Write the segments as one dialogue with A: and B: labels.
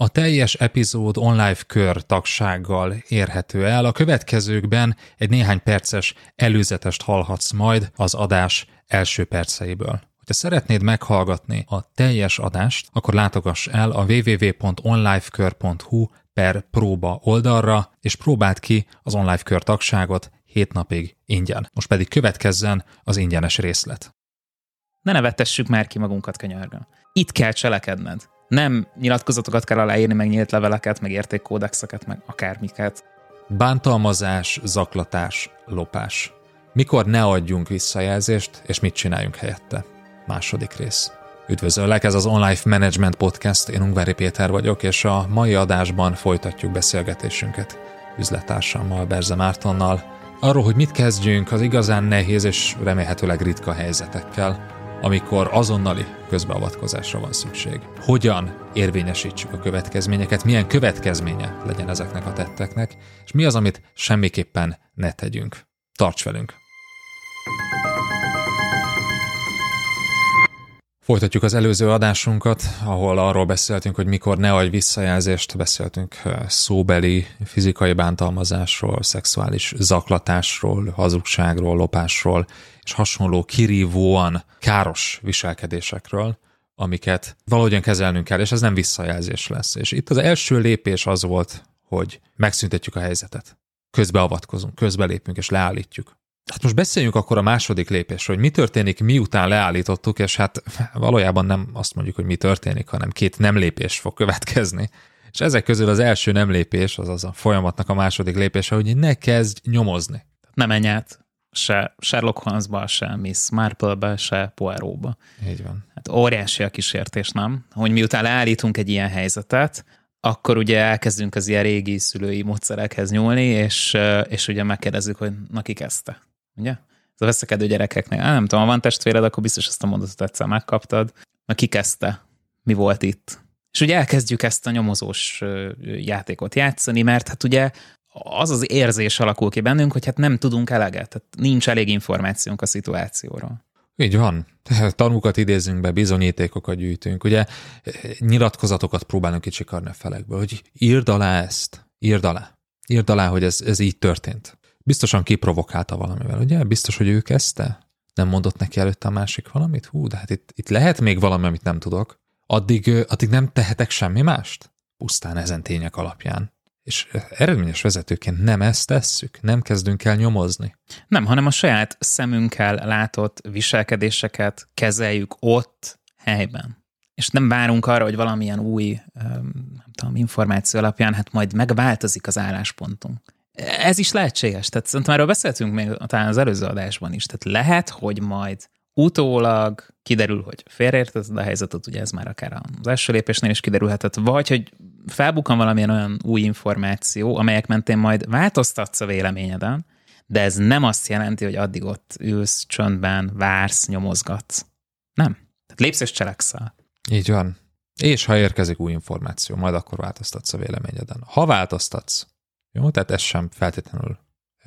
A: A teljes epizód online kör tagsággal érhető el. A következőkben egy néhány perces előzetest hallhatsz majd az adás első perceiből. Ha szeretnéd meghallgatni a teljes adást, akkor látogass el a www.onlifekör.hu per próba oldalra, és próbáld ki az online kör tagságot 7 napig ingyen. Most pedig következzen az ingyenes részlet.
B: Ne nevettessük már ki magunkat könyörgöm. Itt kell cselekedned. Nem nyilatkozatokat kell aláírni, meg nyílt leveleket, meg értékkódexeket, meg akármiket.
A: Bántalmazás, zaklatás, lopás. Mikor ne adjunk visszajelzést, és mit csináljunk helyette? Második rész. Üdvözöllek, ez az Online Management Podcast, én Ungvári Péter vagyok, és a mai adásban folytatjuk beszélgetésünket üzletársammal, Berze Mártonnal, arról, hogy mit kezdjünk az igazán nehéz és remélhetőleg ritka helyzetekkel, amikor azonnali közbeavatkozásra van szükség. Hogyan érvényesítsük a következményeket, milyen következménye legyen ezeknek a tetteknek, és mi az, amit semmiképpen ne tegyünk. Tarts velünk! Folytatjuk az előző adásunkat, ahol arról beszéltünk, hogy mikor ne adj visszajelzést, beszéltünk szóbeli, fizikai bántalmazásról, szexuális zaklatásról, hazugságról, lopásról, és hasonló kirívóan káros viselkedésekről, amiket valahogyan kezelnünk kell, és ez nem visszajelzés lesz. És itt az első lépés az volt, hogy megszüntetjük a helyzetet. Közbeavatkozunk, közbelépünk és leállítjuk. Hát most beszéljünk akkor a második lépésről, hogy mi történik, miután leállítottuk, és hát valójában nem azt mondjuk, hogy mi történik, hanem két nem lépés fog következni. És ezek közül az első nem lépés, azaz a folyamatnak a második lépése, hogy ne kezdj nyomozni.
B: Ne menj át se Sherlock Holmesba, se Miss Marple-be, se Poirot-ba.
A: Így van.
B: Hát óriási a kísértés, nem? Hogy miután leállítunk egy ilyen helyzetet, akkor ugye elkezdünk az ilyen régi szülői módszerekhez nyúlni, és, és ugye megkérdezzük, hogy na ki kezdte ugye? Ez a veszekedő gyerekeknél. Á, nem tudom, ha van testvéred, akkor biztos ezt a mondatot egyszer megkaptad. Na ki kezdte? Mi volt itt? És ugye elkezdjük ezt a nyomozós játékot játszani, mert hát ugye az az érzés alakul ki bennünk, hogy hát nem tudunk eleget, tehát nincs elég információnk a szituációról.
A: Így van. Tanúkat idézünk be, bizonyítékokat gyűjtünk. Ugye nyilatkozatokat próbálunk kicsikarni a felekből, hogy írd alá ezt, írd alá. Írd alá, hogy ez, ez így történt. Biztosan kiprovokálta valamivel, ugye? Biztos, hogy ő kezdte? Nem mondott neki előtte a másik valamit? Hú, de hát itt, itt lehet még valami, amit nem tudok. Addig, addig nem tehetek semmi mást? Pusztán ezen tények alapján. És eredményes vezetőként nem ezt tesszük, nem kezdünk el nyomozni.
B: Nem, hanem a saját szemünkkel látott viselkedéseket kezeljük ott, helyben. És nem várunk arra, hogy valamilyen új nem tudom, információ alapján hát majd megváltozik az álláspontunk ez is lehetséges. Tehát szerintem erről beszéltünk még talán az előző adásban is. Tehát lehet, hogy majd utólag kiderül, hogy félreértetted a helyzetet, ugye ez már akár az első lépésnél is kiderülhetett, vagy hogy felbukkan valamilyen olyan új információ, amelyek mentén majd változtatsz a véleményeden, de ez nem azt jelenti, hogy addig ott ülsz, csöndben, vársz, nyomozgatsz. Nem. Tehát lépsz és cselekszel.
A: Így van. És ha érkezik új információ, majd akkor változtatsz a véleményeden. Ha változtatsz, jó, tehát ez sem feltétlenül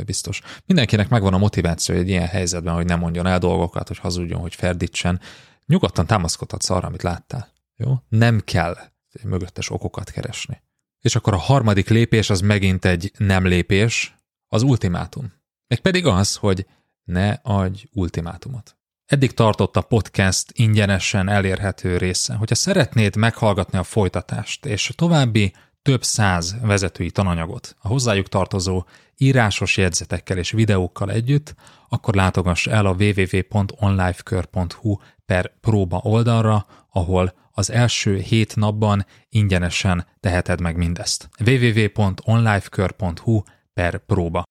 A: biztos. Mindenkinek megvan a motiváció egy ilyen helyzetben, hogy nem mondjon el dolgokat, hogy hazudjon, hogy ferdítsen. Nyugodtan támaszkodhatsz arra, amit láttál. Jó? Nem kell mögöttes okokat keresni. És akkor a harmadik lépés az megint egy nem lépés, az ultimátum. Meg pedig az, hogy ne adj ultimátumot. Eddig tartott a podcast ingyenesen elérhető része. Hogyha szeretnéd meghallgatni a folytatást és további több száz vezetői tananyagot a hozzájuk tartozó írásos jegyzetekkel és videókkal együtt, akkor látogass el a www.onlifekör.hu per próba oldalra, ahol az első hét napban ingyenesen teheted meg mindezt. www.onlifekör.hu per próba.